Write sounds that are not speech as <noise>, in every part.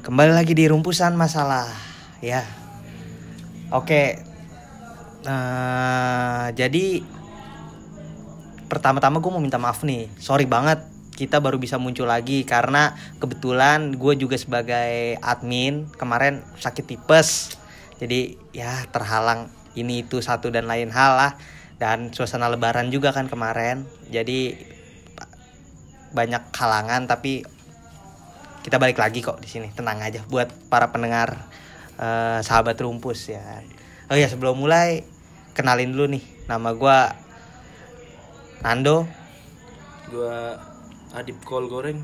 Kembali lagi di rumpusan masalah ya. Oke. Nah, jadi pertama-tama gue mau minta maaf nih. Sorry banget kita baru bisa muncul lagi karena kebetulan gue juga sebagai admin kemarin sakit tipes. Jadi ya terhalang ini itu satu dan lain hal lah dan suasana lebaran juga kan kemarin. Jadi banyak halangan tapi kita balik lagi kok di sini. Tenang aja buat para pendengar eh, sahabat rumpus ya. Oh ya sebelum mulai kenalin dulu nih. Nama gua Nando. Gua Adip Kol Goreng.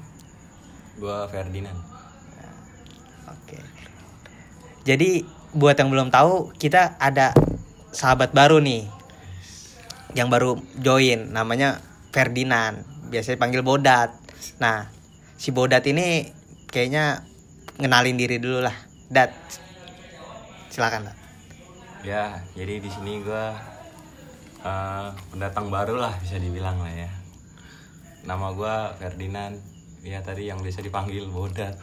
Gua Ferdinand. oke. Jadi buat yang belum tahu kita ada sahabat baru nih yang baru join. Namanya Ferdinand. Biasanya panggil Bodat. Nah si Bodat ini kayaknya ngenalin diri dulu lah Dat silakan Dat Ya, jadi di sini gua eh, pendatang baru lah bisa dibilang lah ya. Nama gua Ferdinand. Ya tadi yang bisa dipanggil Bodat.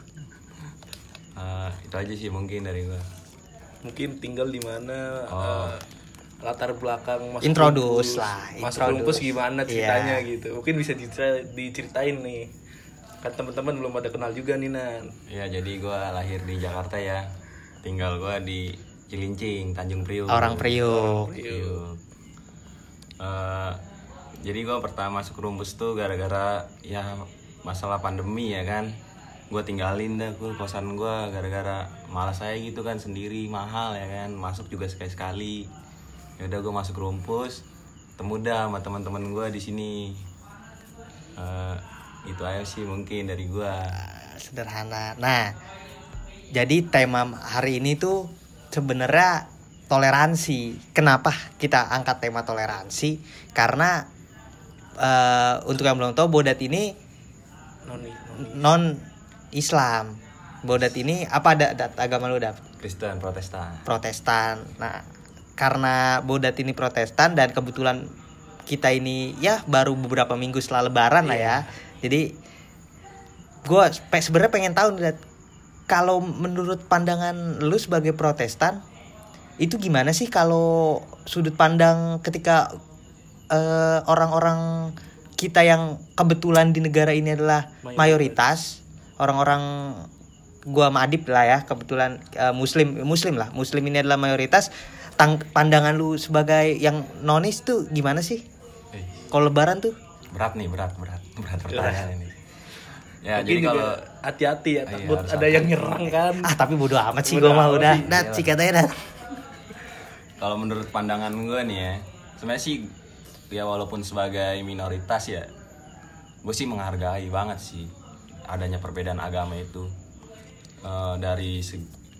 Eh, itu aja sih mungkin dari gua. Mungkin tinggal di mana Oh. eh, latar belakang masuk Introduce rumpus. lah, Masuk introduce. rumpus gimana ceritanya Iya. gitu. Mungkin bisa dicerita- diceritain nih. Kan teman-teman belum ada kenal juga nih Nan. Ya, jadi gua lahir di Jakarta ya. Tinggal gua di Cilincing, Tanjung Priuk. orang Priuk Priuk. Eh, jadi gue pertama masuk rumpus tuh gara-gara ya masalah pandemi ya kan gue tinggalin dah gue kosan gue gara-gara malas saya gitu kan sendiri mahal ya kan masuk juga sekali sekali ya udah gue masuk rumpus temu dah sama teman-teman gue di sini Eh, itu aja sih mungkin dari gue sederhana. Nah, jadi tema hari ini tuh sebenarnya toleransi. Kenapa kita angkat tema toleransi? Karena eh, untuk yang belum tahu Bodat ini noni. non Islam. Bodat ini apa ada agama lu dat? Kristen Protestan Protestan. Nah, karena Bodat ini Protestan dan kebetulan kita ini ya baru beberapa minggu setelah Lebaran lah ya. Jadi gue sebenarnya pengen tahu nih kalau menurut pandangan lu sebagai Protestan itu gimana sih kalau sudut pandang ketika eh, orang-orang kita yang kebetulan di negara ini adalah Mayoritas. orang-orang gua sama Adip lah ya kebetulan eh, muslim muslim lah muslim ini adalah mayoritas Tang- pandangan lu sebagai yang nonis tuh gimana sih? Eh, kalau lebaran tuh? Berat nih berat berat berat pertanyaan ini. Ya Mungkin jadi kalau hati-hati ya Iya, takut harus ada yang nyerang kan. ah tapi bodo amat sih gua mah amat udah. sih, sih katanya dat Kalau menurut pandangan gue nih ya, sebenarnya sih ya walaupun sebagai minoritas ya, gue sih menghargai banget sih adanya perbedaan agama itu. Eh, dari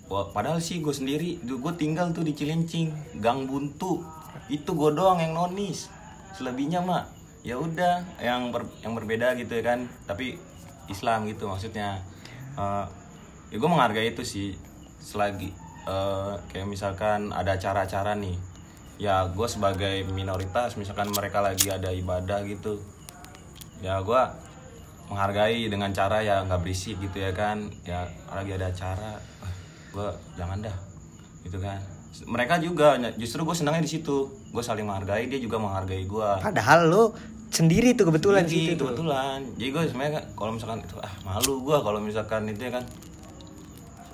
padahal sih gue sendiri, gue tinggal tuh di Cilincing, Gang Buntu, itu gue doang yang nonis. Selebihnya mah ya udah yang ber- yang berbeda gitu ya kan, tapi Islam gitu maksudnya. Eh, ya gue menghargai itu sih. Selagi eh, kayak misalkan ada acara-acara nih. Ya gue sebagai minoritas misalkan mereka lagi ada ibadah gitu. Ya gue menghargai dengan cara ya nggak berisik gitu ya kan. Ya lagi ada acara gue jangan dah. Gitu kan. Mereka juga justru gue senangnya di situ. Gue saling menghargai dia juga menghargai gue padahal lu sendiri tuh kebetulan Sendiri, situ tuh kebetulan. Jadi gue sebenarnya kalau misalkan itu ah malu gue kalau misalkan itu ya kan.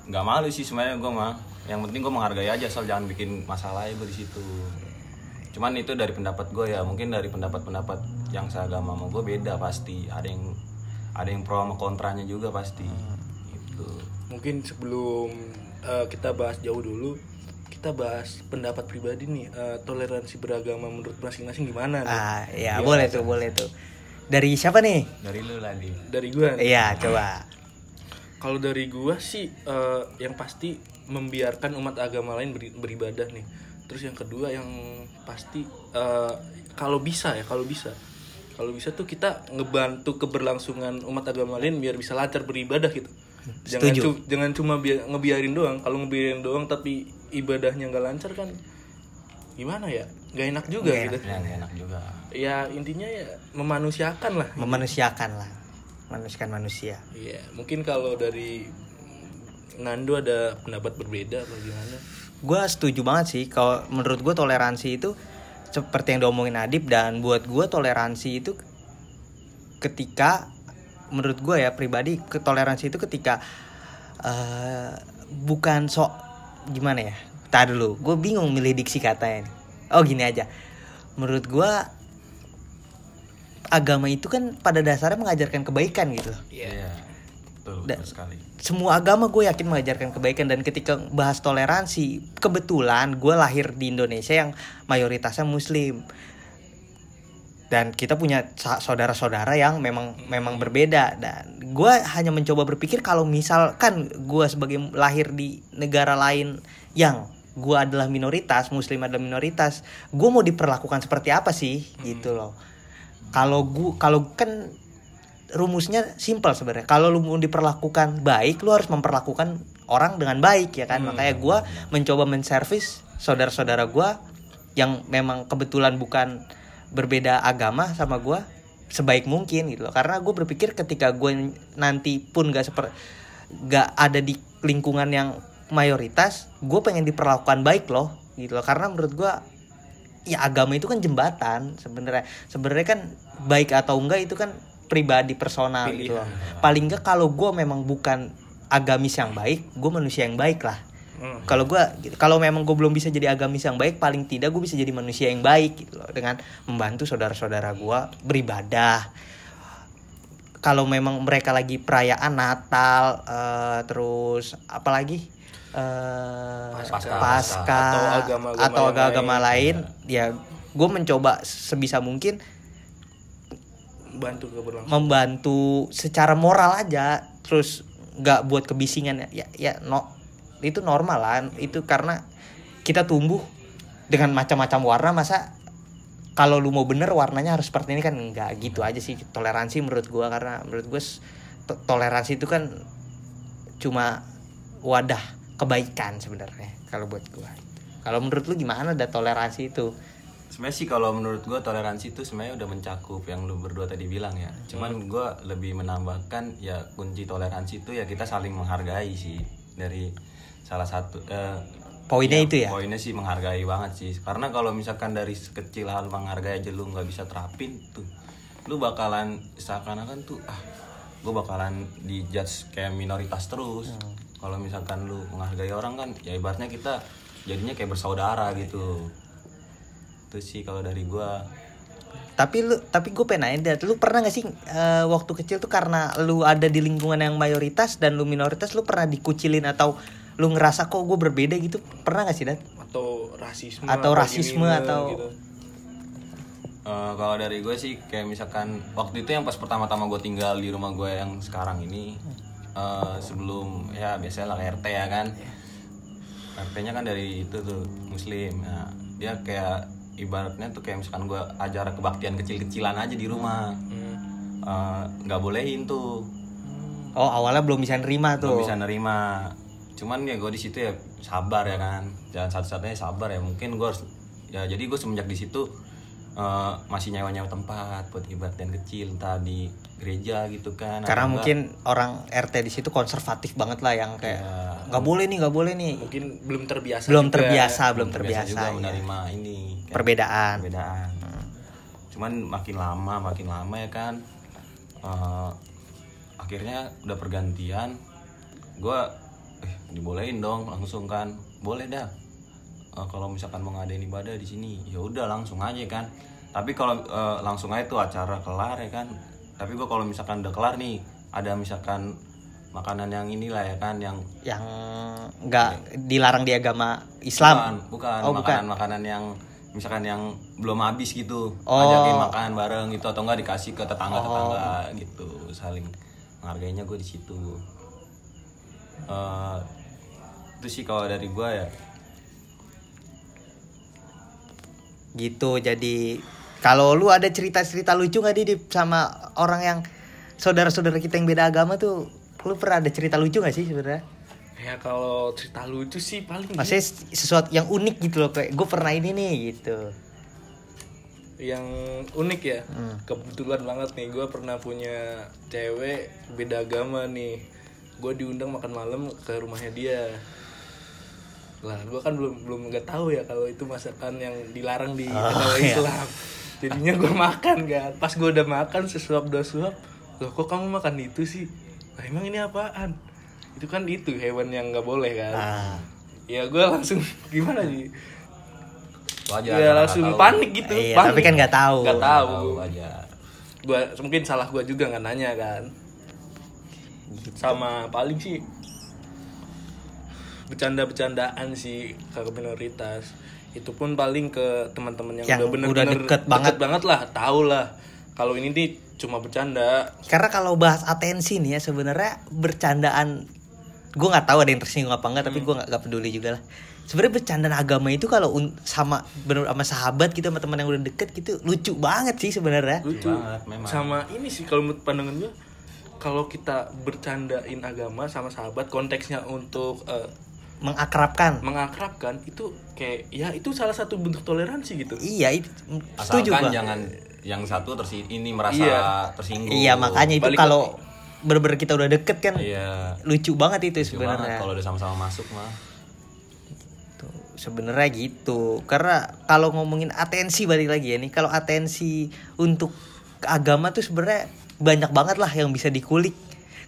Nggak malu sih sebenarnya gue mah. Yang penting gue menghargai aja asal jangan bikin masalah gue di situ. Cuman itu dari pendapat gue ya mungkin dari pendapat-pendapat yang seagama sama gue beda pasti. Ada yang ada yang pro sama kontranya juga pasti. Itu Mungkin sebelum eh, kita bahas jauh dulu, kita bahas pendapat pribadi nih eh, toleransi beragama menurut masing-masing gimana nih? ah ya boleh tuh boleh tuh dari siapa nih dari lu lah di Dari gua. nih. iya coba Kalau dari gua sih eh, yang pasti membiarkan umat agama lain beri- beribadah nih. Terus yang kedua yang pasti eh, kalau bisa ya, kalau bisa. Kalau bisa tuh kita ngebantu keberlangsungan umat agama lain biar bisa lancar beribadah gitu. Jangan, cu- jangan cuma bia- ngebiarin doang. Kalau ngebiarin doang tapi ibadahnya nggak lancar kan gimana ya? Gak enak juga Nggak gitu. ya nggak enak juga Ya intinya ya memanusiakan lah. memanusiakan lah manusiakan manusia Iya, mungkin kalau dari Nando ada pendapat berbeda apa gimana gue setuju banget sih kalau menurut gue toleransi itu seperti yang diomongin Adib dan buat gue toleransi itu ketika menurut gue ya pribadi toleransi itu ketika eh, bukan sok gimana ya? Tar dulu. Gue bingung milih diksi katanya nih. oh gini aja. Menurut gue agama itu kan pada dasarnya mengajarkan kebaikan gitu. Loh Iya. betul, Da- betul sekali. semua agama gue yakin mengajarkan kebaikan. Dan ketika bahas toleransi kebetulan gue lahir di Indonesia yang mayoritasnya Muslim dan kita punya sa- saudara-saudara yang memang memang berbeda. Dan gue hanya mencoba berpikir kalau misalkan gue sebagai lahir di negara lain yang gue adalah minoritas Muslim adalah minoritas gue mau diperlakukan seperti apa sih? Gitu loh. Kalau gue kalau kan rumusnya simpel sebenarnya. Kalau lu mau diperlakukan baik, lu harus memperlakukan orang dengan baik ya kan. Hmm, Makanya gua mencoba menservis saudara-saudara gua yang memang kebetulan bukan berbeda agama sama gua sebaik mungkin gitu loh. Karena gue berpikir ketika gue nanti pun gak seper gak ada di lingkungan yang mayoritas, gue pengen diperlakukan baik loh gitu loh. Karena menurut gua ya agama itu kan jembatan sebenarnya sebenarnya kan baik atau enggak itu kan pribadi personal gitu loh. paling enggak kalau gue memang bukan agamis yang baik gue manusia yang baik lah Hmm. kalau gue kalau memang gue belum bisa jadi agamis yang baik paling tidak gue bisa jadi manusia yang baik gitu loh. Dengan membantu saudara-saudara gue beribadah. Kalau memang mereka lagi perayaan Natal eh, terus apalagi eh Pasca. pasca. Atau agama-agama atau yang agama lain, ya gue mencoba sebisa mungkin bantu keberlangsungan membantu secara moral aja. Terus nggak buat kebisingan ya ya no itu normal lah. Itu karena kita tumbuh dengan macam-macam warna masa kalau lu mau bener warnanya harus seperti ini kan? Nggak gitu aja sih toleransi menurut gua. Karena menurut gue to- toleransi itu kan cuma wadah kebaikan sebenarnya kalau buat gua. Kalau menurut lu gimana ada toleransi itu? Sebenarnya sih kalau menurut gue toleransi itu sebenarnya udah mencakup yang lu berdua tadi bilang ya. Cuman gue lebih menambahkan ya kunci toleransi itu ya kita saling menghargai sih. Dari salah satu eh, poinnya ya, itu ya? poinnya sih menghargai banget sih. Karena kalau misalkan dari sekecil hal menghargai aja lu nggak bisa terapin tuh. Lu bakalan seakan-akan tuh ah gue bakalan dijudge kayak minoritas terus. Hmm. kalau misalkan lu menghargai orang kan ya ibaratnya kita jadinya kayak bersaudara gitu. Itu sih kalau dari gua. Tapi lu tapi gue pengen nanya lu pernah gak sih eh, waktu kecil tuh karena lu ada di lingkungan yang mayoritas dan lu minoritas lu pernah dikucilin atau lu ngerasa kok gue berbeda gitu? Pernah gak sih Dad? atau rasisme Atau rasisme gini, atau- gitu. Eh, kalau dari gue sih kayak misalkan waktu itu yang pas pertama-tama gue tinggal di rumah gue yang sekarang ini eh, sebelum ya biasanya lah RT ya kan. RT-nya kan dari itu tuh muslim. Nah, dia kayak ibaratnya tuh kayak misalkan gue ajar kebaktian kecil-kecilan aja di rumah. Hmm. Eh, nggak bolehin tuh. Oh awalnya belum bisa nerima belum tuh bisa nerima cuman ya gue di situ ya sabar ya kan. Jalan satu-satunya sabar ya. Mungkin gue harus ya jadi gue semenjak di situ eh, masih nyewa-nyewa tempat buat ibadah kecil entah di gereja gitu kan karena enggak, mungkin orang RT di situ konservatif banget lah yang kayak Ya. nggak boleh nih nggak boleh nih. Mungkin belum terbiasa belum juga. terbiasa belum biasa terbiasa juga ya. menerima ini kan, perbedaan. Perbedaan. Cuman makin lama makin lama ya kan eh, akhirnya udah pergantian. Gue dibolehin dong langsung kan boleh dah Eh, kalau misalkan mau ngadain ibadah di sini ya udah langsung aja kan tapi kalau eh, langsung aja tuh acara kelar ya kan tapi gue kalau misalkan udah kelar nih ada misalkan makanan yang inilah ya kan yang yang nggak dilarang di agama Islam Bukan, bukan. Oh, bukan. Makanan-makanan yang misalkan yang belum habis gitu. Oh. Ajakin makan bareng gitu atau enggak dikasih ke tetangga-tetangga gitu. Saling menghargainya gue di situ. Eh, itu sih kalau dari gue ya. gitu jadi kalau lu ada cerita-cerita lucu nggak di sama orang yang saudara-saudara kita yang beda agama tuh lu pernah ada cerita lucu gak sih sebenarnya? Ya kalau cerita lucu sih paling maksudnya sesuatu yang unik gitu loh kayak gue pernah ini nih gitu. Yang unik ya? Hmm. kebetulan banget nih gue pernah punya cewek beda agama nih. Gue diundang makan malam ke rumahnya dia lah gue kan belum belum nggak tahu ya kalau itu masakan yang dilarang di agama iya. Islam jadinya gue makan kan pas gue udah makan sesuap dua suap loh kok kamu makan itu sih lah emang ini apaan itu kan itu hewan yang nggak boleh kan Ah. ya gue langsung <laughs> gimana sih wajar ya langsung tahu. panik gitu Iya, panik. tapi kan nggak tahu. nggak tahu tahu wajar gua mungkin salah gua juga nggak nanya kan sama paling sih bercanda-bercandaan sih ke minoritas itu pun paling ke teman-teman yang, Yang udah bener-bener udah deket banget. banget lah tahu lah kalau ini nih cuma bercanda Karena kalau bahas atensi nih ya sebenarnya bercandaan gue nggak tahu ada yang tersinggung apa enggak tapi gue nggak peduli juga lah. Sebenarnya bercandaan agama itu kalau sama bener sama sahabat gitu sama teman yang udah deket gitu lucu banget sih sebenarnya. lucu banget, memang. sama ini sih kalau menurut pandangan gua kalau kita bercandain agama sama sahabat konteksnya untuk eh, Mengakrabkan. mengakrabkan itu kayak ya itu salah satu bentuk toleransi gitu. Iya, itu setuju asalkan jangan yang satu terus ini merasa Iya. tersinggung. Iya, makanya itu Balik kalau bener-bener kita udah deket kan iya. lucu banget itu sebenarnya. kalau udah sama-sama masuk mah. Tuh, sebenarnya gitu. Karena kalau ngomongin atensi balik lagi ya nih kalau atensi untuk agama tuh sebenarnya banyak banget lah yang bisa dikulik.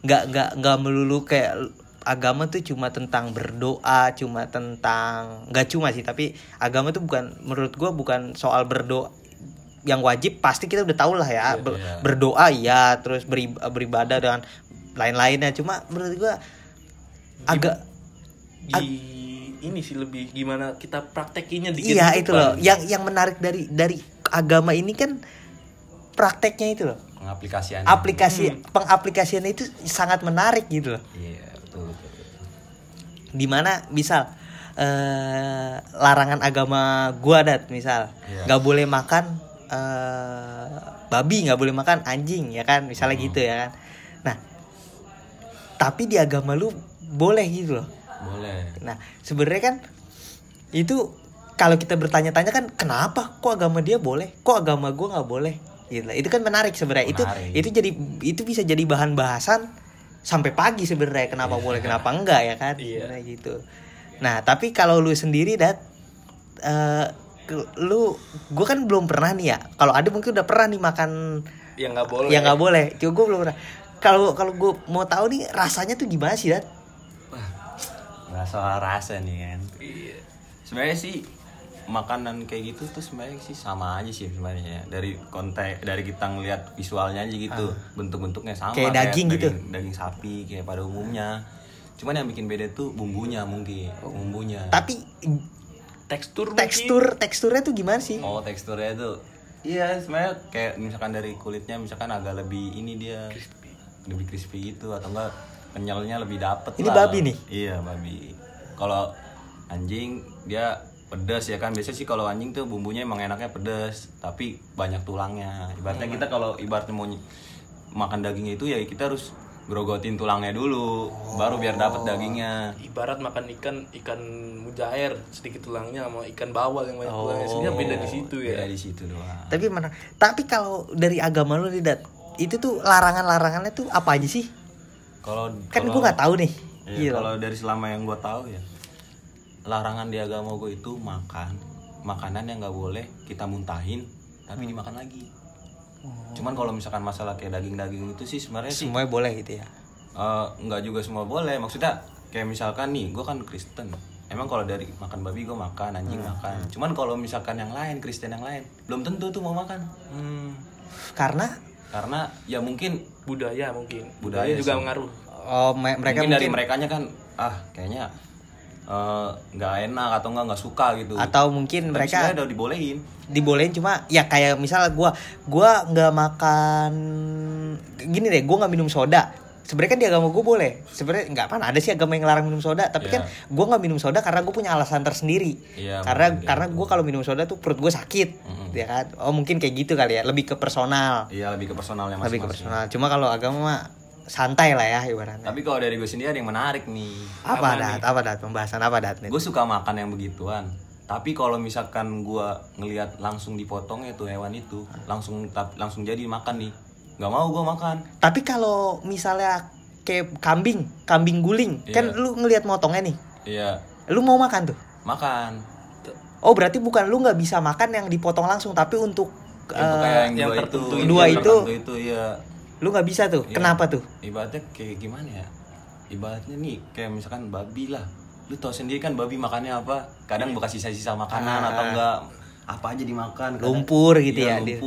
Nggak nggak nggak melulu kayak agama tuh cuma tentang berdoa cuma tentang nggak cuma sih tapi agama tuh bukan menurut gua bukan soal berdoa yang wajib pasti kita udah tahu lah ya Ber- iya. berdoa iya terus beri- beribadah dengan lain-lainnya cuma menurut gua agak di ini sih lebih gimana kita praktekinya di Iya itu loh. Yang yang menarik dari dari agama ini kan prakteknya itu loh. pengaplikasiannya Aplikasi Hmm. pengaplikasiannya itu sangat menarik gitu loh. iya betul, betul, betul. Di mana misal eh larangan agama gua dat misal Iya. nggak boleh makan eh babi nggak boleh makan anjing ya kan misalnya Hmm. gitu ya kan. Nah tapi di agama lu boleh gitu loh. boleh Nah, sebenarnya kan itu kalau kita bertanya-tanya kan kenapa kok agama dia boleh, kok agama gua nggak boleh? Gitu. Itu kan menarik sebenarnya. Itu itu jadi itu bisa jadi bahan bahasan sampai pagi sebenarnya kenapa boleh kenapa enggak ya kan? Iya. Sebenarnya gitu. Nah, tapi kalau lu sendiri dat eh, ke- lu gue kan belum pernah nih ya. Kalau ada mungkin udah pernah nih makan yang nggak boleh yang nggak boleh. Cuma gue belum pernah. Kalau kalau gue mau tahu nih rasanya tuh gimana sih, Dat? nggak soal rasa nih kan Iya. sebenarnya sih makanan kayak gitu tuh sebenarnya sih sama aja sih sebenarnya dari konteks dari kita ngelihat visualnya aja gitu bentuk-bentuknya sama Ah. Kayak daging gitu? daging, daging sapi kayak pada umumnya cuman yang bikin beda tuh bumbunya mungkin bumbunya Tapi tekstur mungkin. tekstur teksturnya tuh gimana sih? oh teksturnya tuh iya sebenarnya kayak misalkan dari kulitnya misalkan agak lebih ini dia lebih crispy gitu atau enggak kenyalnya lebih dapet Ini lah. babi nih? iya babi kalau anjing dia pedas ya kan. Biasanya sih kalau anjing tuh bumbunya emang enaknya pedas tapi banyak tulangnya. Ibaratnya kita kalau ibaratnya mau makan dagingnya itu ya kita harus grogotin tulangnya dulu baru biar dapet dagingnya. Ibarat makan ikan ikan mujair sedikit tulangnya sama ikan bawal yang banyak tulangnya. Sebenarnya beda di situ ya. beda di situ doang. Tapi mana? Tapi kalau dari agama lu nih, Dat, itu tuh larangan-larangannya tuh apa aja sih? kalau Kan gue nggak tahu nih. Iya, kalau dari selama yang gue tahu ya larangan di agama gue itu makan. Makanan yang nggak boleh kita muntahin tapi dimakan lagi. Cuman kalau misalkan masalah kayak daging-daging itu sih sebenarnya sih Semuanya boleh gitu ya. eh, nggak juga semua boleh. Maksudnya kayak misalkan nih gue kan Kristen. Emang kalau dari makan babi gue makan anjing makan. Cuman kalau misalkan yang lain Kristen yang lain belum tentu tuh mau makan. Hmm, Karena? Karena ya mungkin budaya mungkin. Budaya budaya, juga sih. mengaruh oh me- mereka mungkin, dari mungkin merekanya kan ah kayaknya eh, nggak enak atau nggak nggak suka gitu. Atau mungkin Tapi mereka udah dibolehin. dibolehin cuma ya kayak misalnya gua gua nggak makan gini deh gua nggak minum soda. Sebenarnya kan di agama gue boleh. Sebenarnya nggak apa ada sih agama yang ngelarang minum soda tapi Iya. kan gua nggak minum soda karena gue punya alasan tersendiri. Iya, karena mungkin karena gitu. gue kalau minum soda tuh perut gue sakit Mm-mm. ya kan? Oh mungkin kayak gitu kali ya lebih ke personal. Iya lebih ke personalnya lebih ke masing-masing. personal. Cuma kalau agama mah santai lah ya ibaratnya. Tapi kalau dari gue sendiri ada yang menarik nih. Apa Apa dat? apa dat? Pembahasan apa dat nih? Gue suka makan yang begituan. Tapi kalau misalkan gue ngelihat langsung dipotongnya tuh hewan itu langsung langsung jadi makan nih. Nggak mau gue makan. Tapi kalau misalnya kayak kambing kambing guling kan Iya. lu ngelihat motongnya nih. Iya. Lu mau makan tuh? Makan. Oh berarti bukan lu nggak bisa makan yang dipotong langsung tapi untuk Itu eh, kayak yang, yang dua itu tertentu yang Dua itu. tertentu itu iya lu nggak bisa tuh. Iya. kenapa tuh? Ibaratnya kayak gimana ya? Ibaratnya nih kayak misalkan babi lah. Lu tau sendiri kan babi makannya apa? Kadang bekas sisa-sisa makanan Ah. atau enggak apa aja dimakan kadang- Lumpur gitu Iya, ya, dia.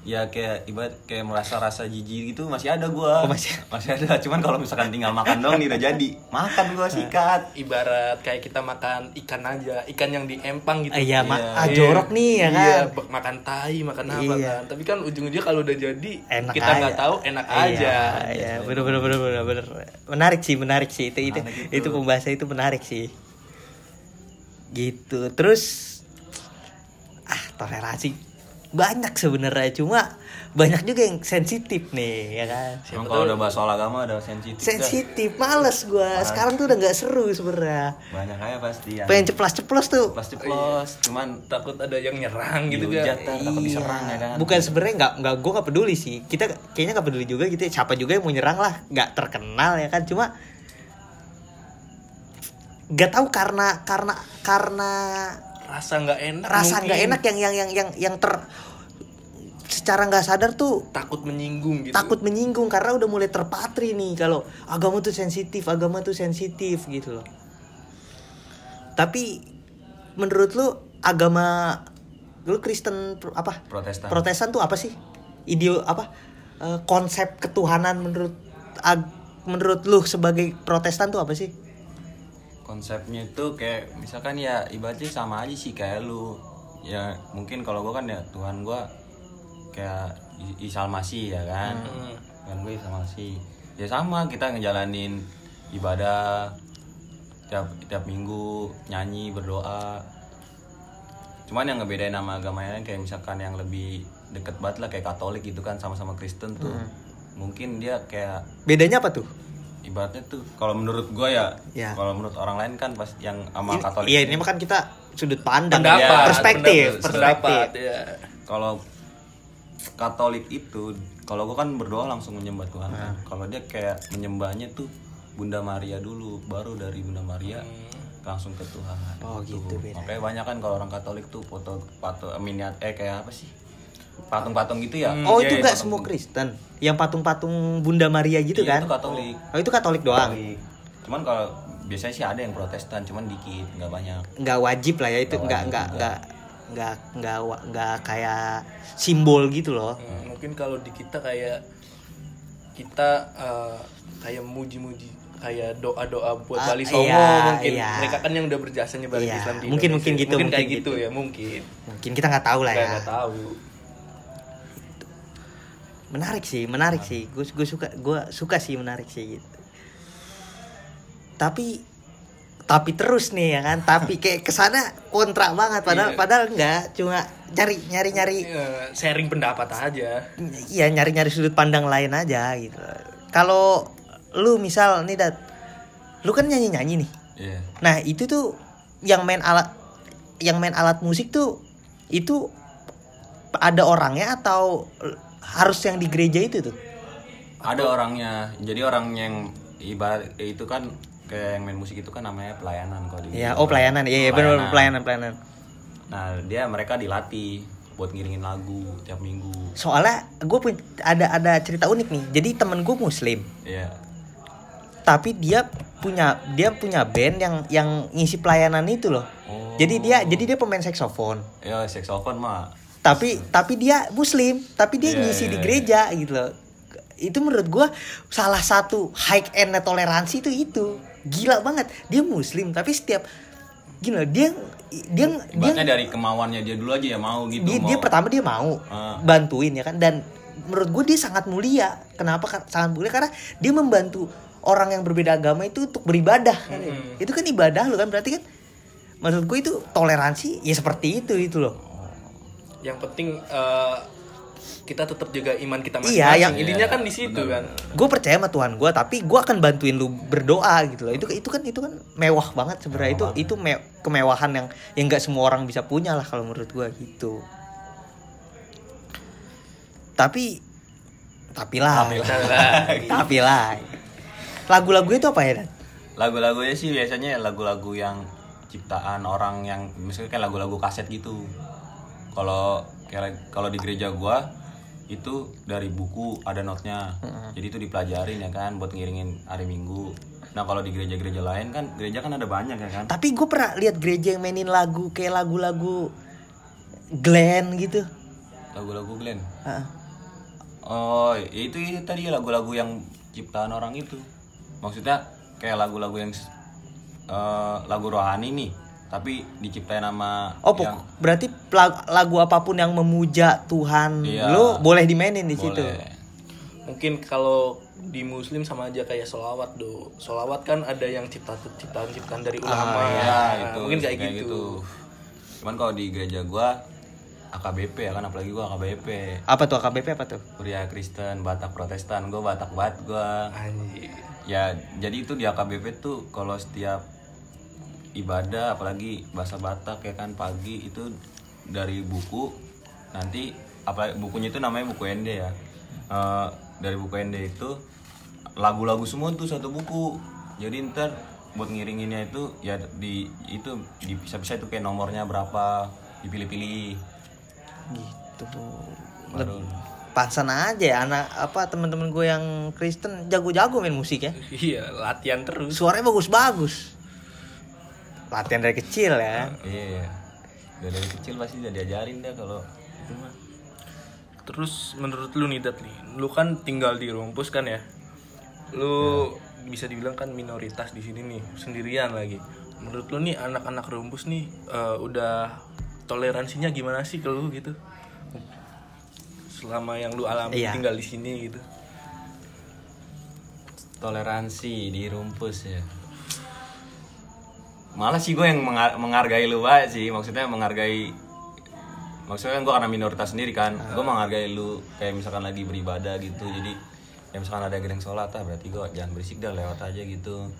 Ya kayak ibarat kayak merasa rasa jijik gitu masih ada gua. Oh, masih- masih ada. Cuman kalau misalkan tinggal makan dong nih udah jadi. Makan gua <laughs> sikat. Ibarat kayak kita makan ikan aja ikan yang di empang gitu. Ah, iya ma- Iya. ah, jorok nih ya kan? Iya, makan tai makan apa Iya. kan. Tapi kan ujung-ujungnya kalau udah jadi Enak kita nggak tahu enak Iya, aja. Iya, bener bener bener bener bener. Menarik sih, menarik sih. Itu itu Menarik itu itu. pembahasan itu menarik sih. Gitu. Terus ah toleransi banyak sebenarnya cuma banyak juga yang sensitif nih ya kan. Emang kalau udah bahas soal agama ada sensitif. Sensitif, males gua. Sekarang tuh udah nggak seru sebenarnya. banyak aja pasti yang Pengen ceplos-ceplos tuh. pasti plus cuman takut ada yang nyerang gitu dihujat kan tar, takut diserang ya kan Bukan sebenarnya nggak nggak gue nggak peduli sih. Kita kayaknya nggak peduli juga gitu. ya. Siapa juga yang mau nyerang lah, nggak terkenal ya kan. Cuma nggak tahu karena karena karena rasa nggak enak rasa nggak enak yang yang yang yang yang ter secara nggak sadar tuh takut menyinggung gitu. Takut menyinggung karena udah mulai terpatri nih. Kalau agama tuh sensitif agama tuh sensitif gitu loh. Tapi menurut lu agama lu Kristen apa? Protestan. Protestan tuh apa sih? Ideo apa? Eh, konsep ketuhanan menurut ag- menurut lu sebagai Protestan tuh apa sih konsepnya itu kayak misalkan ya ibaratnya sama aja sih kayak lu. Ya mungkin kalau gua kan ya Tuhan gua kayak I- Isa Masih ya kan? Hmm. Tuhan gue Isa Masih ya sama kita ngejalanin ibadah tiap tiap minggu nyanyi berdoa. Cuman yang ngebedain nama agama yang lain kayak misalkan yang lebih deket banget lah kayak Katolik gitu kan sama-sama Kristen tuh. Mungkin dia kayak bedanya apa tuh ibaratnya tuh kalau menurut gue ya, Ya. kalau menurut orang lain kan pas yang sama Ini- Katolik iya ini mah kan kita sudut pandang pendapat Ya, perspektif pendapat, perspektif pendapat, ya. kalau Katolik itu kalau gue kan berdoa langsung menyembah Tuhan kan. Ah. kalau dia kayak menyembahnya tuh Bunda Maria dulu baru dari Bunda Maria langsung ke Tuhan Oh, gitu beda. makanya banyak kan kalau orang Katolik tuh foto patung miniat eh kayak apa sih patung-patung gitu ya Oh Iya, itu iya, nggak patung- semua Kristen, yang patung-patung Bunda Maria gitu Iya, kan? itu Katolik Oh itu Katolik doang, Katolik. cuman kalau biasanya sih ada yang Protestan cuman dikit nggak banyak nggak wajib lah ya itu, Nggak nggak nggak nggak nggak nggak kayak simbol gitu loh. Hmm, mungkin kalau di kita kayak kita eh, kayak muji-muji kayak doa-doa buat Ah, Bali Songo iya, mungkin iya. mereka kan yang udah berjasa nyebarin Iya, Islam di mungkin- Indonesia. mungkin gitu, mungkin kayak mungkin gitu gitu. ya mungkin Mungkin kita nggak tahu lah ya. nggak tahu Menarik sih, menarik sih. Gue gue suka gue suka sih menarik sih gitu. Tapi tapi terus nih ya kan, tapi kayak ke sana kontra banget padahal Iya. padahal enggak cuma nyari nyari nyari Eh, sharing pendapat aja Iya nyari-nyari sudut pandang lain aja gitu. Kalau lu misal nih dat, lu kan nyanyi-nyanyi nih. Iya. Nah itu tuh yang main alat, yang main alat musik tuh itu ada orangnya atau harus yang di gereja itu tuh? ada orangnya jadi orang yang ibarat itu kan kayak yang main musik itu kan namanya pelayanan kalau di Iya, oh pelayanan, iya, iya benar pelayanan pelayanan. nah dia mereka dilatih buat ngiringin lagu tiap minggu Soalnya gue pun ada ada cerita unik nih. Jadi temen gue muslim, iya tapi dia punya dia punya band yang yang ngisi pelayanan itu loh. oh Jadi dia jadi dia pemain saksofon. ya saxophone mah tapi tapi dia muslim. Tapi dia Iya, ngisi iya, di iya. gereja gitu loh. Itu menurut gua salah satu high end toleransi itu itu. Gila banget. Dia muslim tapi setiap gila dia dia dia ibaratnya dari kemauannya dia dulu aja ya mau gitu dia, mau. dia pertama dia mau Ah. bantuin ya kan? Dan menurut gue dia sangat mulia. Kenapa? Sangat mulia karena dia membantu orang yang berbeda agama itu untuk beribadah kan. Hmm. itu kan ibadah lo kan? Berarti kan maksud gue itu toleransi ya seperti itu itu loh yang penting eh, kita tetap jaga iman kita masing-masing. Iya, yang- intinya Iya, kan di situ benar. kan. gue percaya sama Tuhan gue tapi gue akan bantuin lu berdoa gitu loh. Itu itu kan itu kan mewah banget sebenarnya. Itu Mewah itu me- kemewahan yang yang nggak semua orang bisa punya lah kalau menurut gue gitu. Tapi Tapi lah. Tapi Tapi lah. <laughs> Lagu-lagu itu apa ya, Dan? lagu-lagunya sih biasanya lagu-lagu yang ciptaan orang yang misalnya kayak lagu-lagu kaset gitu kalau kayak kalau di gereja gua itu dari buku ada notnya jadi itu dipelajarin ya kan buat ngiringin hari minggu. Nah kalau di gereja-gereja lain kan gereja kan ada banyak ya kan. Tapi gue pernah lihat gereja yang mainin lagu kayak lagu-lagu Glenn gitu. lagu-lagu Glenn? Heeh. oh ya itu, itu tadi lagu-lagu yang ciptaan orang itu. Maksudnya kayak lagu-lagu yang eh, lagu rohani nih tapi diciptain sama Oh, yang berarti lag- lagu apa pun yang memuja Tuhan, Iya. lo boleh dimainin di situ. boleh mungkin kalau di muslim sama aja kayak solawat do solawat kan ada yang cipta ciptaan ciptaan dari ulama ya Nah, itu mungkin kayak, gitu. cuman kalau di gereja gua AKBP ya kan apalagi gua AKBP Apa tuh AKBP apa tuh? Pria Kristen Batak Protestan gua Batak banget gua anjir ya jadi itu di AKBP tuh kalau setiap ibadah apalagi bahasa Batak ya kan pagi itu dari buku nanti apa bukunya itu namanya buku ND ya Eh, dari buku ND itu lagu-lagu semua tuh satu buku jadi ntar buat ngiringinnya itu ya di itu dipisah-pisah itu kayak nomornya berapa dipilih-pilih Gitu. baru Pansan aja ya anak apa teman-teman gue yang Kristen jago-jago main musik ya. <laughs> iya latihan terus Suaranya bagus-bagus. Latihan dari kecil ya. iya. Udah dari kecil pasti udah diajarin dah kalau itu mah. Terus menurut lu nih Dat nih lu kan tinggal di Rumpus kan ya? Lu bisa dibilang kan minoritas di sini nih sendirian lagi. Menurut lu nih anak-anak Rumpus nih eh, udah toleransinya gimana sih ke lu gitu? Selama yang lu alami Iya. tinggal di sini gitu. Toleransi di rumpus ya malah sih gue yang menghargai lu banget sih. Maksudnya menghargai maksudnya kan gue karena minoritas sendiri kan. Gue menghargai lu kayak misalkan lagi beribadah gitu. Jadi ya misalkan ada yang sholat ah berarti gue jangan berisik dah lewat aja gitu.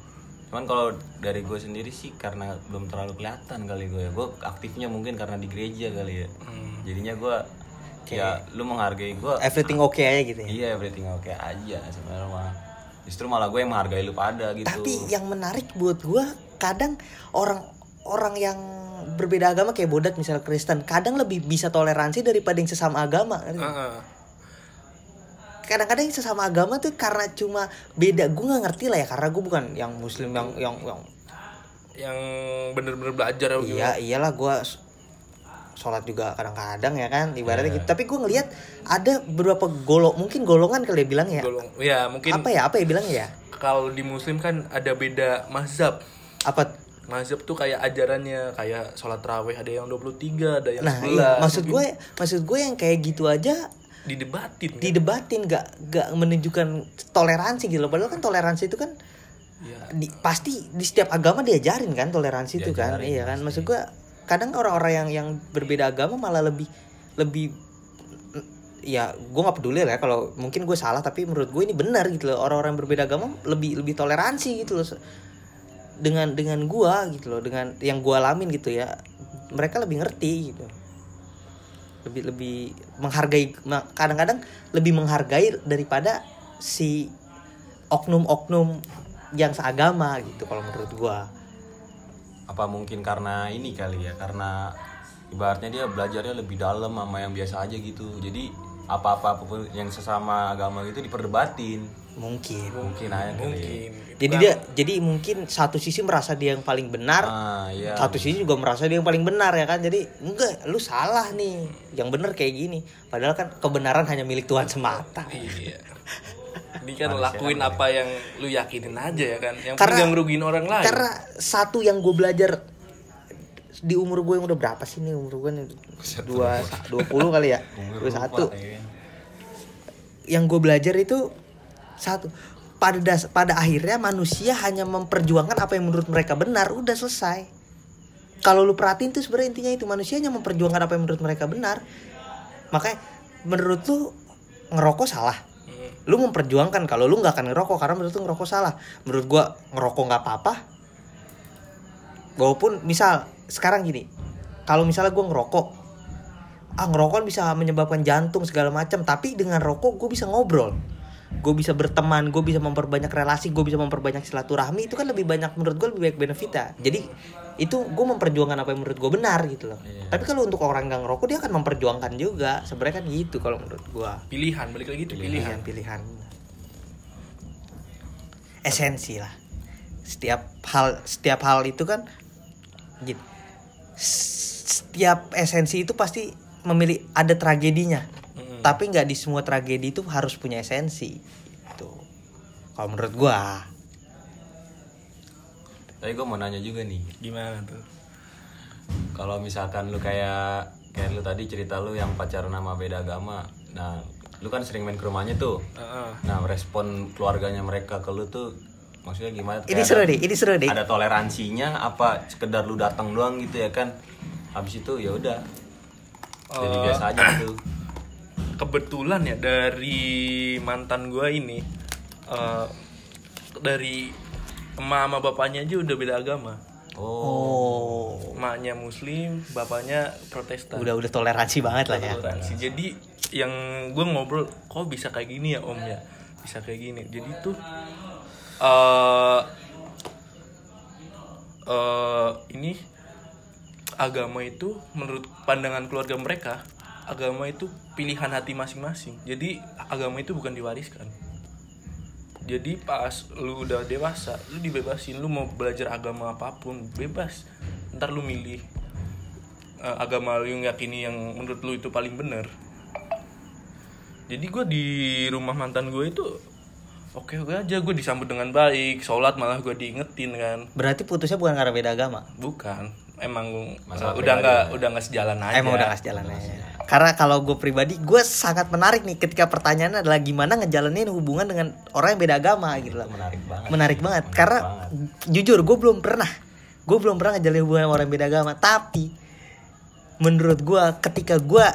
Cuman kalau dari gue sendiri sih karena belum terlalu kelihatan kali gue ya. Gue aktifnya mungkin karena di gereja kali ya. Jadinya gue ya lu menghargai gue Everything oke aja gitu ya. Iya everything oke aja sebenarnya. Justru malah gue yang menghargai lu pada gitu. Tapi yang menarik buat gue kadang orang orang yang berbeda agama kayak bodat misalnya Kristen kadang lebih bisa toleransi daripada yang sesama agama. Kadang-kadang yang sesama agama tuh karena cuma beda. Gue nggak ngerti lah ya karena gue bukan yang Muslim yang yang yang yang bener-bener belajar apa iya iyalah gue sholat juga kadang-kadang ya kan ibaratnya gitu. Tapi gue ngelihat ada beberapa golok mungkin golongan kali ya bilang ya. golong ya mungkin Apa ya apa ya bilangnya ya? kalau di muslim kan ada beda mazhab Apa mazhab tuh kayak ajarannya kayak sholat raweh ada yang 23 ada yang Nah, 11 iya. maksud gue, maksud gue yang kayak gitu aja didebatin kan? didebatin, nggak nggak menunjukkan toleransi gitu loh. Padahal kan toleransi itu kan ya di, pasti di setiap agama diajarin kan toleransi itu kan, iya kan. Maksud gue, kadang orang-orang yang yang berbeda agama malah lebih lebih ya gue nggak peduli lah ya kalau mungkin gue salah tapi menurut gue ini benar gitu loh orang-orang yang berbeda agama lebih lebih toleransi gitu loh dengan dengan gue gitu loh dengan yang gue alamin gitu ya mereka lebih ngerti gitu lebih lebih menghargai kadang-kadang lebih menghargai daripada si oknum-oknum yang seagama gitu kalau menurut gua apa mungkin karena ini kali ya karena ibaratnya dia belajarnya lebih dalam sama yang biasa aja gitu. Jadi apa-apa apa pun yang sesama agama gitu diperdebatin. mungkin Mungkin aja kali. ya. mungkin jadi dia jadi mungkin satu sisi merasa dia yang paling benar Ah, iya. satu sisi juga merasa dia yang paling benar ya kan? Jadi enggak lu salah nih. Yang benar kayak gini. Padahal kan kebenaran hanya milik Tuhan semata. Iya. <laughs> Ini kan Manusia lakuin kan apa yang lu yakinin aja ya kan? Yang Karena- ngerugiin orang lain. karena satu yang gue belajar di umur gue yang udah berapa sih nih? Umur gue nih dua dua puluh kali ya? Dua satu. ya. yang gue belajar itu satu pada das pada akhirnya manusia hanya memperjuangkan apa yang menurut mereka benar udah selesai. Kalau lu perhatiin tuh sebenarnya intinya itu manusia hanya memperjuangkan apa yang menurut mereka benar. Makanya menurut lu ngerokok salah. Hmm. lu memperjuangkan kalau lu nggak akan ngerokok karena menurut lu ngerokok salah. Menurut gua ngerokok nggak apa-apa. Walaupun misal sekarang gini kalau misalnya gua ngerokok ah ngerokok bisa menyebabkan jantung segala macam tapi dengan rokok gue bisa ngobrol gue bisa berteman gue bisa memperbanyak relasi gue bisa memperbanyak silaturahmi itu kan lebih banyak menurut gue lebih baik benefitnya. Jadi itu gue memperjuangkan apa yang menurut gue benar gitu loh. Iya. tapi kalau untuk orang yang ngerokok dia akan memperjuangkan juga. Sebenarnya kan gitu kalau menurut gue. Pilihan balik lagi itu pilihan pilihan. pilihan. Esensi lah. Setiap hal setiap hal itu kan gitu setiap esensi itu pasti memilih ada tragedinya Mm-mm. tapi nggak di semua tragedi itu harus punya esensi itu kalau menurut gua Tapi gue mau nanya juga nih, gimana tuh kalau misalkan lu kayak kayak lu tadi cerita lu yang pacaran sama beda agama, nah lu kan sering main ke rumahnya tuh. Heeh. Nah respon keluarganya mereka ke lu tuh maksudnya gimana? ini seru deh ini seru deh Ada toleransinya apa sekedar lu datang doang gitu ya kan? Habis itu ya udah. Jadi Eh, biasa aja gitu. Kebetulan ya dari mantan gua ini eh, dari emak sama bapaknya aja udah beda agama. Oh. emaknya muslim bapaknya protestan. Udah udah toleransi banget lah ya. Toleransi. Jadi yang gue ngobrol kok bisa kayak gini ya om ya? Bisa kayak gini. Jadi tuh eh eh, ini agama itu menurut pandangan keluarga mereka agama itu pilihan hati masing-masing. Jadi agama itu bukan diwariskan. Jadi pas lu udah dewasa lu dibebasin. Lu mau belajar agama apa pun bebas. Ntar lu milih eh, agama lu yang yakini yang menurut lu itu paling bener jadi gue di rumah mantan gue itu oke oke aja. Gue disambut dengan baik. Sholat malah gue diingetin kan. Berarti putusnya bukan karena beda agama? Bukan. Emang Masalah eh, udah nggak ya. udah nggak sejalan aja. Emang udah ngasih jalan aja. Karena kalau gue pribadi, gue sangat menarik nih ketika pertanyaannya adalah gimana ngejalanin hubungan dengan orang yang beda agama gitu loh. Menarik banget. Menarik banget. Menarik Karena banget. jujur gue belum pernah, gue belum pernah ngejalanin hubungan sama orang yang beda agama. Tapi menurut gue ketika gue,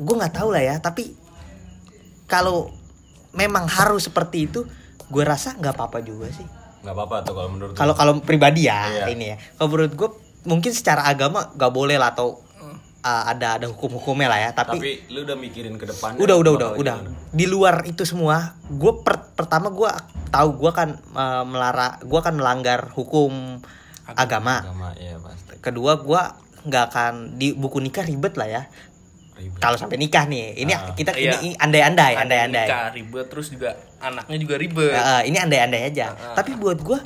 gue nggak tahu lah ya. Tapi kalau memang harus seperti itu, gue rasa nggak apa-apa juga sih. nggak apa-apa tuh kalau menurut Kalau kalau pribadi ya Iya. ini ya. Kalau menurut gue mungkin secara agama gak boleh lah atau uh, ada ada hukum-hukumnya lah ya. Tapi, tapi lu udah mikirin ke depannya udah udah udah udah. gimana? Di luar itu semua, gue pertama gue tahu gue kan uh, melara, gue kan melanggar hukum agama. agama ya pasti Kedua gue nggak akan di buku nikah ribet lah ya. Kalau sampai nikah nih, ini Ah. kita Iya. ini andai-andai, andai-andai. nikah ribet terus juga anaknya juga ribet eh, ini andai-andai aja. Heeh. Tapi buat gue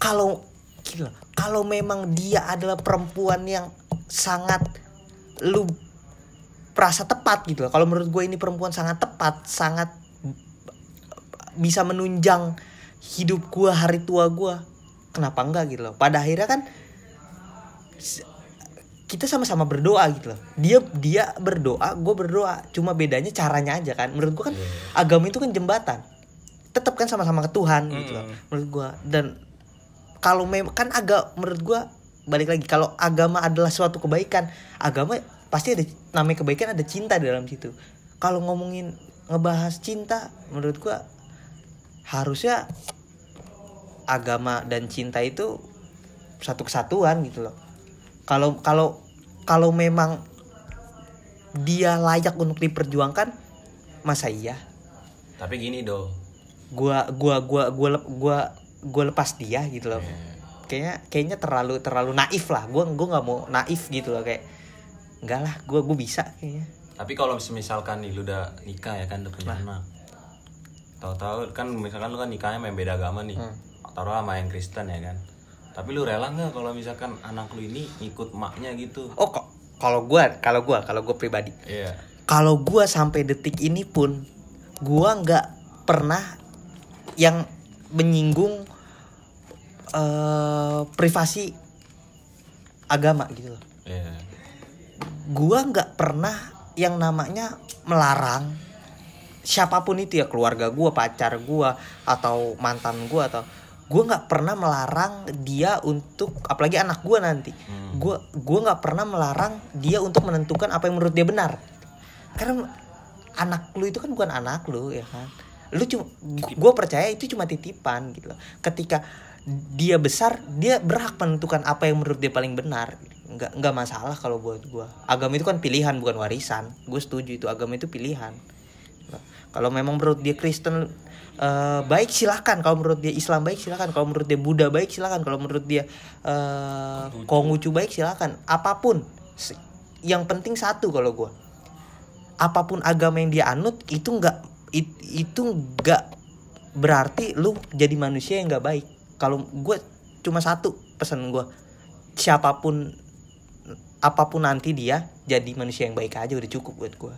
kalau gila, kalau memang dia adalah perempuan yang sangat lu perasa tepat gitu loh. Kalau menurut gue ini perempuan sangat tepat, sangat bisa menunjang hidup gue hari tua gue. Kenapa enggak gitu loh? Pada akhirnya kan kita sama-sama berdoa gitu loh. Dia dia berdoa, gue berdoa. Cuma bedanya caranya aja kan. Menurut gue kan agama itu kan jembatan. Tetap kan sama-sama ke Tuhan gitu loh. Menurut gue dan kalau memang kan agak menurut gue balik lagi kalau agama adalah suatu kebaikan, agama pasti ada namanya kebaikan ada cinta di dalam situ. Kalau ngomongin ngebahas cinta, menurut gue harusnya agama dan cinta itu satu kesatuan gitu loh. Kalau kalau kalau memang dia layak untuk diperjuangkan, masa iya? tapi gini do Gua gua gua gua lep- gua gua lepas dia gitu loh. Iya. Kayaknya kayaknya terlalu terlalu naif lah. Gua gua nggak mau naif gitu loh kayak enggak lah, gua gua bisa kayaknya. tapi kalau misalkan nih lu udah nikah ya kan udah punya Nah. anak tahu-tahu kan misalkan lu kan nikahnya main beda agama nih Hmm. taruh sama yang Kristen ya kan tapi lu rela nggak kalau misalkan anak lu ini ngikut maknya gitu Oh kok kalau gua kalau gua kalau gua pribadi iya kalau gua sampai detik ini pun gua nggak pernah yang menyinggung eh privasi agama gitu loh. iya Gua nggak pernah yang namanya melarang siapa pun itu ya keluarga gua, pacar gua atau mantan gua atau gua nggak pernah melarang dia untuk apalagi anak gua nanti. Hmm. Gua gua nggak pernah melarang dia untuk menentukan apa yang menurut dia benar. Karena anak lu itu kan bukan anak lu ya kan. Lu cuma gua percaya itu cuma titipan gitu loh. Ketika dia besar, dia berhak menentukan apa yang menurut dia paling benar. nggak nggak masalah kalau buat gue agama itu kan pilihan bukan warisan. Gue setuju itu agama itu pilihan. Kalau memang menurut dia Kristen eh, baik silahkan kalau menurut dia Islam baik silahkan kalau menurut dia Buddha baik silahkan kalau menurut dia eh, Konghucu. Baik silahkan apa pun. Yang penting satu kalau gue apa pun agama yang dia anut itu nggak it- itu nggak berarti lu jadi manusia yang nggak baik kalau gue cuma satu pesan gue siapa pun apa pun nanti dia jadi manusia yang baik aja udah cukup buat gue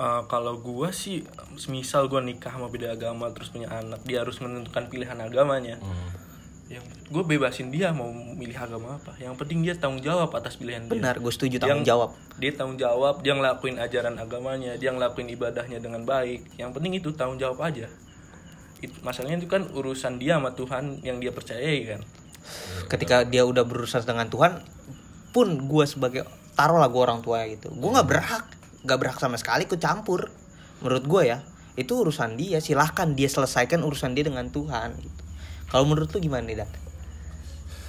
Eh, kalau gua sih semisal gua nikah sama beda agama terus punya anak dia harus menentukan pilihan agamanya. Hmm. yang gue bebasin dia mau milih agama apa. Yang penting dia tanggung jawab atas pilihan dia. Benar gue setuju tanggung Yang- jawab. dia tanggung jawab dia ngelakuin ajaran agamanya dia ngelakuin ibadahnya dengan baik. Yang penting itu tanggung jawab aja masalahnya itu kan urusan dia sama Tuhan yang dia percayai kan? Ketika dia udah berurusan dengan Tuhan pun gue sebagai taruhlah gue orang tua gitu. Gue nggak berhak nggak berhak sama sekali ikut campur. Menurut gue ya itu urusan dia. Silahkan dia selesaikan urusan dia dengan Tuhan gitu. Kalau menurut lu gimana nih Dat?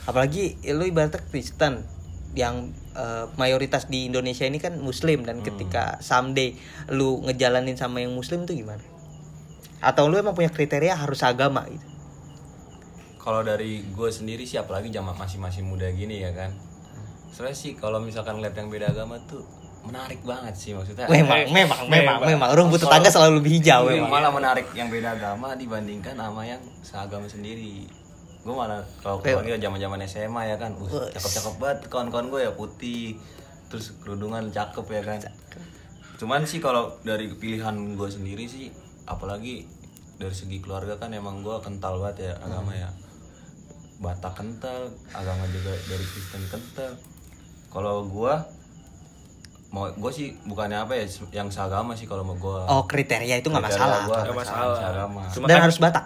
apalagi ya, lu ibaratnya Kristen yang eh, mayoritas di Indonesia ini kan Muslim dan ketika someday lu ngejalanin sama yang Muslim itu gimana atau lu emang punya kriteria harus agama gitu Kalau dari gue sendiri sih apalagi zaman masih masih muda gini ya kan. Soalnya sih kalau misalkan ngeliat yang beda agama tuh menarik banget sih maksudnya. memang memang memang memang rumput tetangga selalu lebih hijau memang malah menarik yang beda agama dibandingkan sama yang seagama sendiri. Gue malah kalau apalagi zaman zaman SMA ya kan, uh, cakep cakep banget kawan-kawan gue ya putih, terus kerudungan cakep ya kan. Cuman sih kalau dari pilihan gue sendiri sih, apalagi dari segi keluarga kan emang gue kental banget ya agama ya. Batak kental, agama juga dari Kristen kental. Kalau gue mau gue sih bukannya apa ya yang seagama sih kalau mau gue Oh kriteria itu nggak masalah. gua Nggak masalah. seagama. Cuma Dan kan- harus Batak.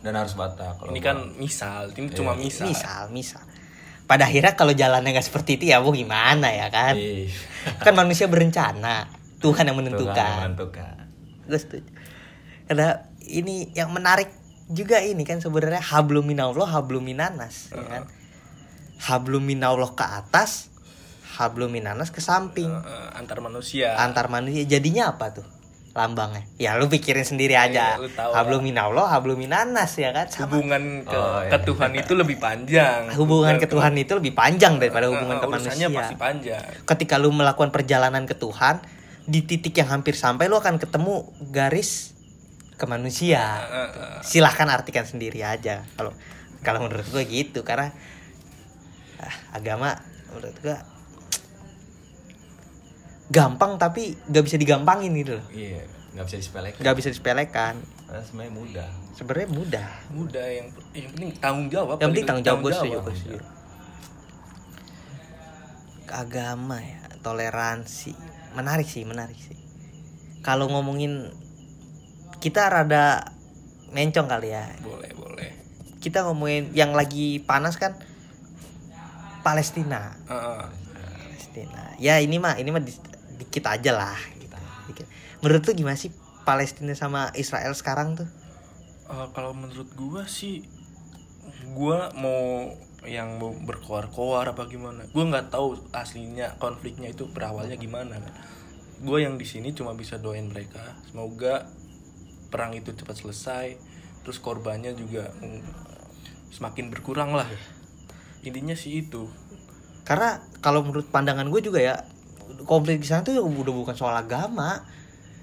dan harus Batak kalau ini gua. kan misal ini cuma misal Misal, misal. Pada akhirnya kalau jalannya nggak seperti itu ya mau gimana ya kan? Ih, Kan manusia berencana. Tuhan yang Tuhan yang menentukan. menentukan. Gue setuju. Karena ini yang menarik juga ini kan sebenarnya hablum minallah hablum minanas ya kan. Hablum minallah ke atas, hablum minanas ke samping. Eh, antar manusia Antar manusia jadinya apa tuh? Lambangnya. Ya lu pikirin sendiri aja. Iya, lu tahu hablum minallah hablum minanas ya kan. Sama hubungan ke, Oh, iya. ke Tuhan itu lebih panjang hubungan ke Tuhan itu lebih panjang daripada hubungan ke urusannya manusia. pasti panjang Ketika lu melakukan perjalanan ke Tuhan, di titik yang hampir sampai lu akan ketemu garis ke manusia. Silahkan artikan sendiri aja. Kalau kalau menurut gue gitu karena ah, agama menurut gue gampang tapi gak bisa digampangin gitu loh. Iya, nggak bisa disepelekan. Gak bisa disepelekan. Sebenarnya mudah. Sebenarnya mudah. mudah yang yang penting tanggung jawab Yang penting tanggung jawab gue setuju, jawab. gue setuju. Agama ya, toleransi. Menarik sih, menarik sih. Kalau ngomongin kita rada mencong kali ya. boleh boleh Kita ngomongin yang lagi panas kan Palestina. Eh, eh. Palestina. Ya ini mah ini mah di- dikit aja lah gitu. Dikit. Menurut lu gimana sih Palestina sama Israel sekarang tuh? Eh, kalau menurut gua sih gua mau yang mau berkoar-koar apa gimana gua nggak tahu aslinya konfliknya itu berawalnya gimana kan gua yang di sini cuma bisa doain mereka semoga perang itu cepat selesai terus korbannya juga mm, semakin berkurang lah. Intinya sih itu. Karena kalau menurut pandangan gue juga ya konflik di sana tuh udah bukan soal agama,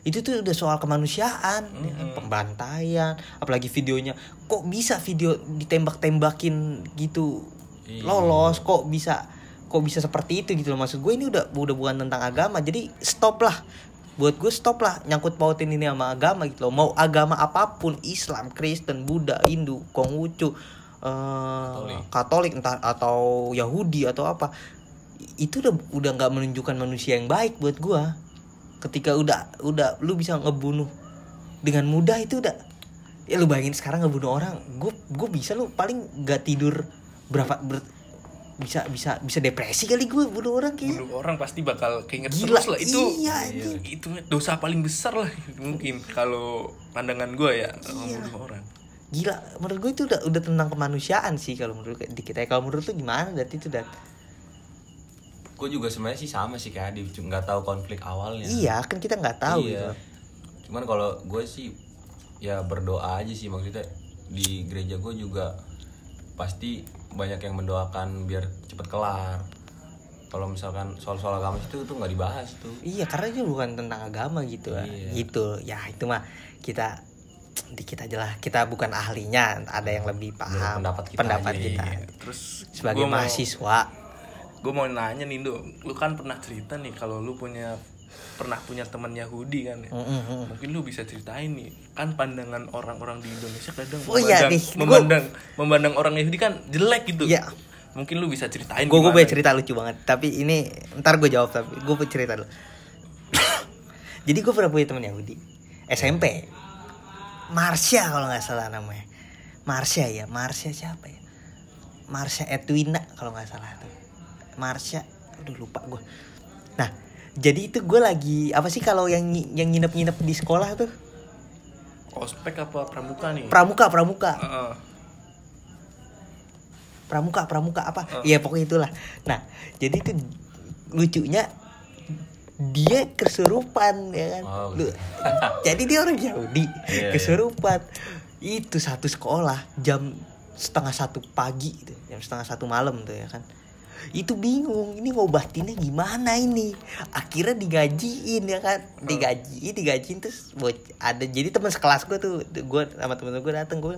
itu tuh udah soal kemanusiaan, ya kan? pembantaian, apalagi videonya. Kok bisa video ditembak-tembakin gitu? Iya. lolos, kok bisa kok bisa seperti itu gitu loh? Maksud gue ini udah udah bukan tentang agama, jadi stop lah buat gue stop lah nyangkut pautin ini sama agama gitu loh. Mau agama apa pun Islam Kristen Buddha Hindu Konghucu eh, Katolik. Entah atau Yahudi atau apa itu udah udah nggak menunjukkan manusia yang baik buat gua. Ketika udah udah lu bisa ngebunuh dengan mudah itu udah ya lu bayangin sekarang ngebunuh orang gue gue bisa lu paling nggak tidur berapa ber- bisa bisa bisa depresi kali gue bunuh orang kayak Bunuh orang pasti bakal keinget Gila, terus lah itu iya, anjing. itu dosa paling besar lah <laughs> mungkin kalau pandangan gua ya kalau Iya. bunuh orang gila menurut gue itu udah udah tentang kemanusiaan sih kalau menurut di kita kalau menurut lu gimana dat itu dat gue juga sebenarnya sih sama sih kayak cuma nggak tahu konflik awalnya iya kan kita nggak tahu iya. gitu cuman kalau gue sih ya berdoa aja sih maksudnya di gereja gue juga pasti banyak yang mendoakan biar cepet kelar. Kalau misalkan soal-soal agama itu tuh nggak dibahas tuh. Iya karena itu bukan tentang agama gitu Iya. gitu. Ya itu mah kita dikit aja lah. Kita bukan ahlinya ada yang lebih paham pendapat kita pendapat aja. kita. Iya, terus sebagai gua mahasiswa. gue mau nanya nih Do, lu kan pernah cerita nih kalau lu punya pernah punya teman Yahudi kan ya. Mm, mm, mm. Mungkin lu bisa ceritain nih, kan pandangan orang-orang di Indonesia kadang Oh iya memandang, gua- memandang memandang orang Yahudi kan jelek gitu. Iya. Mungkin lu bisa ceritain gue gue punya gitu. cerita lucu banget tapi ini ntar gue jawab tapi gue punya cerita dulu <coughs> jadi gue pernah punya teman Yahudi SMP Marsha kalau nggak salah namanya Marsha ya Marsha siapa ya Marsha Edwina kalau nggak salah tuh Marsha aduh lupa gue nah jadi itu gue lagi apa sih kalau yang yang nginep-nginep di sekolah tuh? Ospek apa pramuka nih? pramuka pramuka. Heeh. pramuka pramuka apa? Iya pokoknya itulah. Nah jadi itu lucunya dia kesurupan ya kan? Oh, Lu- <laughs> jadi dia orang Yahudi Iya, kesurupan. Itu satu sekolah jam setengah satu pagi gitu jam setengah satu malam tuh ya kan itu bingung ini ngobatinnya gimana ini? Akhirnya digajiin ya kan? Digajiin digajiin terus boc- ada jadi teman sekelas gue tuh gue sama temen gue dateng gue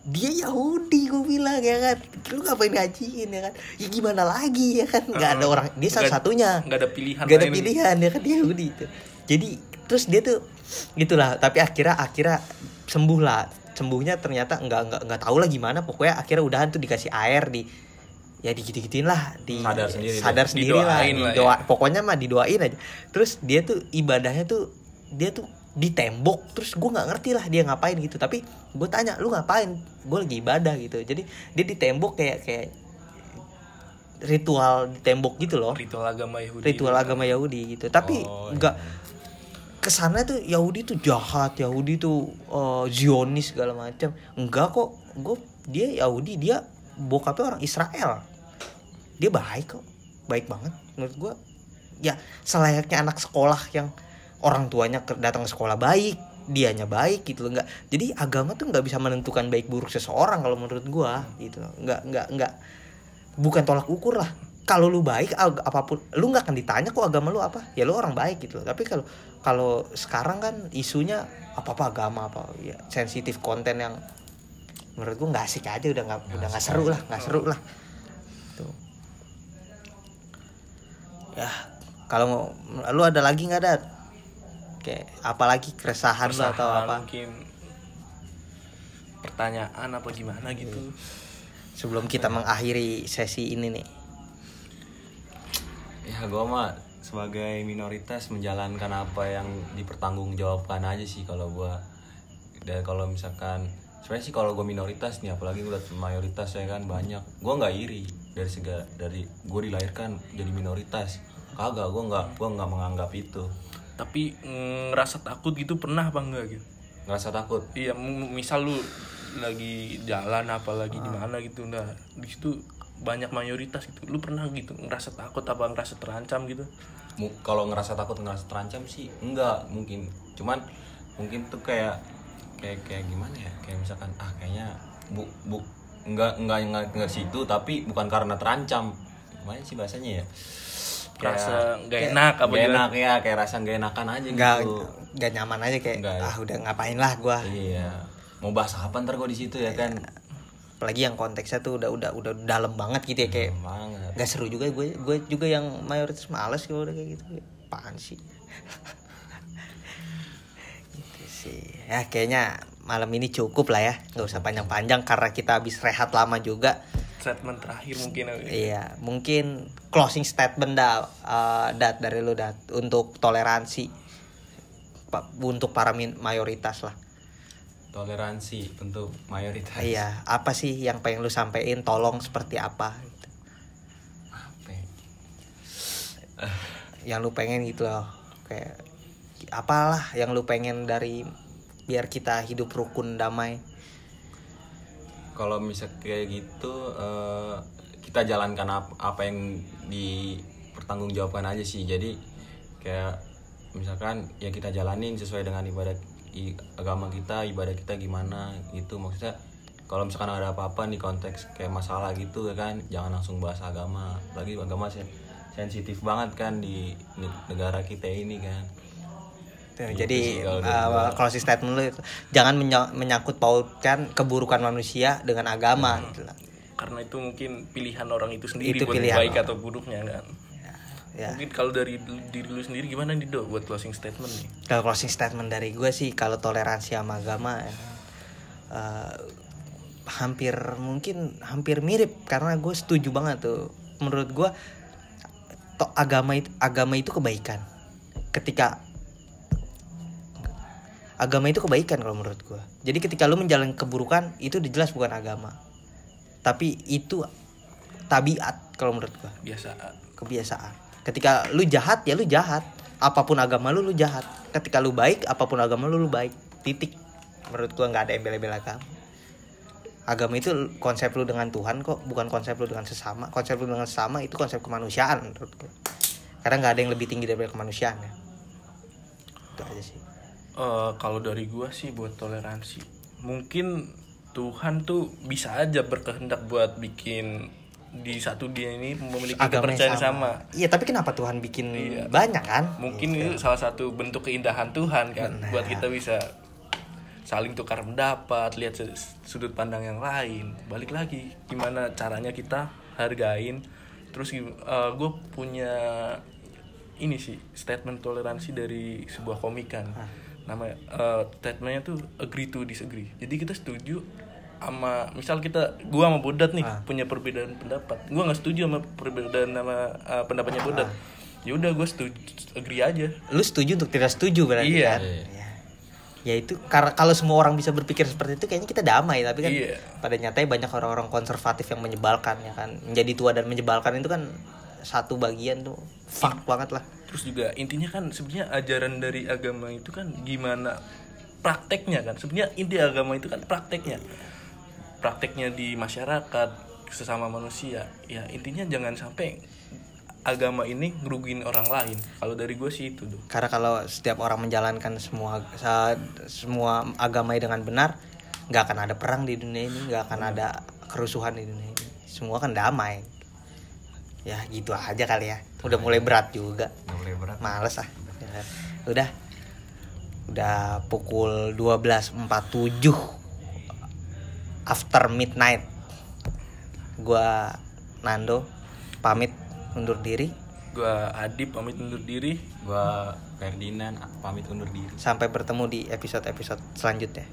dia Yahudi gue bilang ya kan? Lu ngapain gajiin ya kan? Ya gimana lagi ya kan? Nggak ada orang dia satu satunya nggak ada pilihan nggak ada pilihan ya kan? Dia Yahudi itu. Jadi terus dia tuh gitulah. Tapi akhirnya akhirnya sembuh lah. Sembuhnya ternyata nggak nggak nggak tahu lah gimana. Pokoknya akhirnya udahan tuh dikasih air di ya digit-gitin lah di Sadar sendiri sadar sendiri lah, lah didoa- ya. pokoknya mah didoain aja. Terus dia tuh ibadahnya tuh dia tuh di tembok terus gue nggak ngerti lah dia ngapain gitu. Tapi gue tanya lu ngapain? Gue lagi ibadah gitu. Jadi dia di tembok kayak kayak ritual di tembok gitu loh. Ritual agama Yahudi. ritual agama Yahudi gitu. Tapi Oh, nggak ke sana tuh Yahudi tuh jahat Yahudi tuh eh, Zionis segala macam. Enggak kok gue dia Yahudi dia bokapnya orang Israel dia baik kok. Baik banget menurut gue ya selayaknya anak sekolah yang orang tuanya datang ke sekolah baik dianya baik gitu loh. Nggak jadi agama tuh nggak bisa menentukan baik buruk seseorang kalau menurut gua gitu loh. Nggak nggak nggak. Bukan tolak ukur lah. Kalau lu baik apa pun lu nggak akan ditanya kok agama lu apa. Ya lu orang baik gitu loh. Tapi kalau kalau sekarang kan isunya apa apa agama apa ya sensitif konten yang menurut gua nggak asik aja. Udah nggak udah nggak seru lah nggak seru lah. Tuh ya kalau mau- lu ada lagi nggak ada kayak apalagi keresahan lu atau Keresahan, apa? Mungkin. Pertanyaan apa gimana gitu. sebelum kita mengakhiri sesi ini nih. Ya gue mah sebagai minoritas menjalankan apa yang dipertanggungjawabkan aja sih kalau gue dan kalau misalkan sebenarnya sih kalau gue minoritas nih apalagi gue mayoritas ya kan banyak. Gue nggak iri dari sega dari gue dilahirkan jadi minoritas kagak gue nggak gue nggak menganggap itu. Tapi mm, ngerasa takut gitu pernah apa enggak gitu? ngerasa takut? Iya, misal lu lagi jalan apa lagi di Ah. mana gitu nah di situ banyak mayoritas gitu. Lu pernah gitu ngerasa takut apa ngerasa terancam gitu? Kalau ngerasa takut ngerasa terancam sih enggak mungkin. Cuman mungkin tuh kayak kayak kayak gimana ya? Kayak misalkan ah kayaknya bu bu enggak enggak enggak, enggak situ tapi bukan karena terancam. Gimana sih bahasanya ya Kayak- rasa nggak enak apa gimana? enak ya kayak rasa nggak enakan aja nggak gitu. nggak nyaman aja kayak Nggak. ah udah ngapain lah gua. Iya. Mau bahas apa ntar gue di situ ya kan? Apalagi yang konteksnya tuh udah udah udah dalam banget gitu ya kayak banget. nggak seru juga gue gue juga yang mayoritas males kalau udah kayak gitu. Apaan sih? <laughs> Gitu sih. Ya kayaknya malam ini cukup lah ya. Nggak usah panjang-panjang karena kita habis rehat lama juga statement terakhir mungkin iya mungkin closing statement dah eh, dat dari lu dat untuk toleransi Pa- untuk para min- mayoritas lah. Toleransi untuk mayoritas. Iya apa sih yang pengen lu sampein tolong seperti apa? Gitu. apa ya? yang lu pengen gitu loh kayak apalah yang lu pengen dari biar kita hidup rukun damai kalau misal kayak gitu eh, kita jalankan apa, apa yang mempertanggungjawabkan aja sih. Jadi kayak misalkan ya kita jalanin sesuai dengan ibadah i- agama kita ibadah kita gimana gitu. Maksudnya kalau misalkan ada apa-apa nih konteks kayak masalah gitu ya kan jangan langsung bahas agama. Lagi agama sen- sensitif banget kan di ne- negara kita ini kan Gitu jadi uh, closing statement lu itu jangan menya- menyangkut pautkan keburukan manusia dengan agama Hmm. gitu lah. karena itu mungkin pilihan orang itu sendiri Itu buat pilihan baik orang. atau buruknya kan Ya. mungkin kalau dari diri lu sendiri gimana nih dok buat closing statement nih Kalau closing statement dari gue sih kalau toleransi sama agama uh, hampir mungkin hampir mirip karena gue setuju banget tuh menurut gue to agama itu agama itu kebaikan ketika agama itu kebaikan kalau menurut gue jadi ketika lu menjalankan keburukan itu jelas bukan agama tapi itu tabiat kalau menurut gue biasa kebiasaan. Ketika lu jahat ya lu jahat. Apa pun agama lu lu jahat. Ketika lu baik apa pun agama lu lu baik. Titik. Menurut gua nggak ada embel-embel agama. Agama itu konsep lu dengan Tuhan kok, bukan konsep lu dengan sesama. Konsep lu dengan sesama itu konsep kemanusiaan menurut gua. Karena nggak ada yang lebih tinggi daripada kemanusiaan ya. Itu aja sih. Eh, kalau dari gua sih buat toleransi mungkin Tuhan tuh bisa aja berkehendak buat bikin di satu dia ini memiliki Agama kepercayaan sama. Iya, tapi kenapa Tuhan bikin Iya. banyak kan? Mungkin itu salah satu bentuk keindahan Tuhan kan buat kita bisa saling tukar pendapat, lihat sudut pandang yang lain. Balik lagi gimana caranya kita hargain. Terus gue punya ini sih statement toleransi dari sebuah komikan. Nama eh, statementnya tuh agree to disagree. Jadi kita setuju sama misal kita gua sama Bodat nih punya perbedaan pendapat. Gua nggak setuju sama perbedaan sama eh, pendapatnya Bodat. Ya udah gue setuju agree aja. lu setuju untuk tidak setuju berarti Iya. kan? Ya. Ya itu karena kalau semua orang bisa berpikir seperti itu kayaknya kita damai tapi kan Iya. pada nyatanya banyak orang-orang konservatif yang menyebalkan ya kan menjadi tua dan menyebalkan itu kan satu bagian tuh fuck banget lah Terus juga intinya kan sebenarnya ajaran dari agama itu kan gimana prakteknya kan. Sebenarnya inti agama itu kan prakteknya. Prakteknya di masyarakat sesama manusia. Ya intinya jangan sampai agama ini ngerugiin orang lain. Kalau dari gue sih itu tuh. karena kalau setiap orang menjalankan semua semua agama dengan benar nggak akan ada perang di dunia ini nggak akan ada kerusuhan di dunia ini semua kan damai ya gitu aja kali ya udah mulai berat juga. Nggak boleh berat. Males ah. Udah. Udah pukul 12.47 after midnight. Gua Nando pamit undur diri. Gue Adip pamit undur diri. gua Ferdinand pamit undur diri. Sampai bertemu di episode-episode selanjutnya